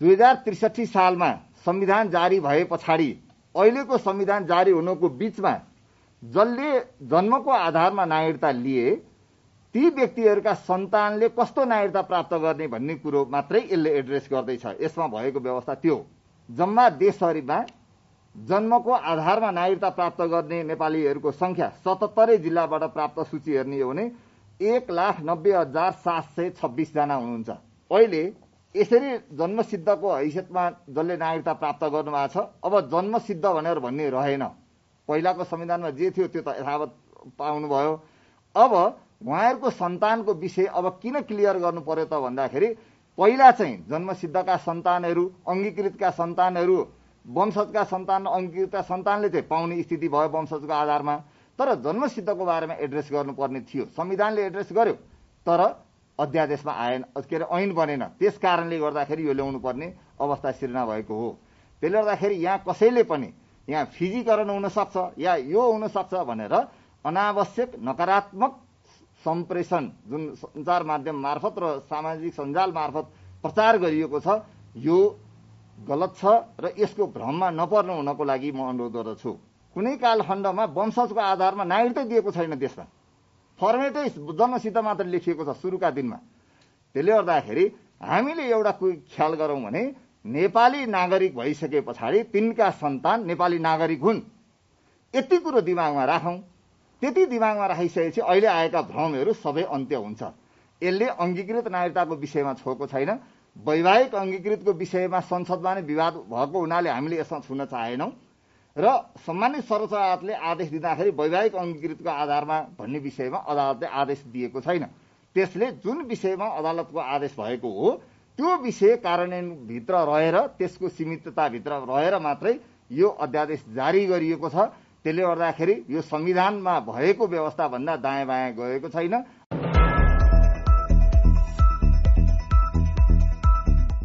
दुई हजार त्रिसठी सालमा संविधान जारी भए पछाडि अहिलेको संविधान जारी हुनुको बीचमा जसले जन्मको आधारमा नागरिकता लिए ती व्यक्तिहरूका सन्तानले कस्तो नागरिकता प्राप्त गर्ने भन्ने कुरो मात्रै यसले एड्रेस गर्दैछ। यसमा भएको व्यवस्था त्यो जम्मा देशभरिमा जन्मको आधारमा नागरिकता प्राप्त गर्ने नेपालीहरूको संख्या सतहत्तरै जिल्लाबाट प्राप्त सूची हेर्ने हो भने एक लाख नब्बे हजार सात सय छब्बिसजना हुनुहुन्छ। अहिले यसरी जन्मसिद्धको हैसियतमा जसले नागरिकता प्राप्त गर्नुभएको छ अब जन्मसिद्ध भनेर भन्ने रहेन। पहिलाको संविधानमा जे थियो त्यो त यथावत पाउनुभयो। अब उहाँहरूको सन्तानको विषय अब किन क्लियर गर्नु पर्यो त भन्दाखेरि पहिला चाहिँ जन्मसिद्धका सन्तानहरू अङ्गीकृतका सन्तानहरू वंशजका सन्तान अङ्गीकृतका सन्तानले चाहिँ पाउने स्थिति भयो वंशजको आधारमा। तर जन्मसिद्धको बारेमा एड्रेस गर्नुपर्ने थियो। संविधानले एड्रेस गर्यो। तर अध्यादेशमा आएन के अरे ऐन बनेन। त्यस कारणले गर्दाखेरि यो ल्याउनु पर्ने अवस्था सिर्जना भएको हो। त्यसले गर्दाखेरि यहाँ कसैले पनि यहाँ फिजीकरण हुन सक्छ या यो हुन सक्छ भनेर अनावश्यक नकारात्मक सम्प्रेषण जुन सञ्चार माध्यम मार्फत र सामाजिक सञ्जाल मार्फत प्रचार गरिएको छ यो गलत छ र यसको भ्रममा नपर्नु हुनको लागि म अनुरोध गर्दछु। कुनै कालखण्डमा वंशजको आधारमा नागरिकता दिएको छैन देशमा फर्मेटै जन्मसिद्ध मात्र लेखिएको छ सुरुका दिनमा। त्यसले गर्दाखेरि हामीले एउटा ख्याल गरौँ भने नेपाली नागरिक भइसके पछाडि तिनका सन्तान नेपाली नागरिक हुन्। यति कुरो दिमागमा राखौँ। त्यति दिमागमा राखिसकेपछि अहिले आएका भ्रमहरू सबै अन्त्य हुन्छ। यसले अङ्गीकृत नागरिकताको विषयमा छोएको छैन। वैवाहिक अङ्गीकृतको विषयमा संसदमा नै विवाद भएको हुनाले हामीले यसमा छुन चाहेनौँ। र सम्मानित सर्वोच्च अदालतले आदेश दिँदाखेरि वैवाहिक अङ्गीकृतको आधारमा भन्ने विषयमा अदालतले आदेश दिएको छैन। त्यसले जुन विषयमा अदालतको आदेश भएको हो त्यो विषय कार्यान्वयनभित्र रहेर त्यसको सीमितताभित्र रहेर मात्रै यो अध्यादेश जारी गरिएको छ। त्यसले गर्दाखेरि यो संविधानमा भएको व्यवस्था भन्दा दायाँ बायाँ गएको छैन।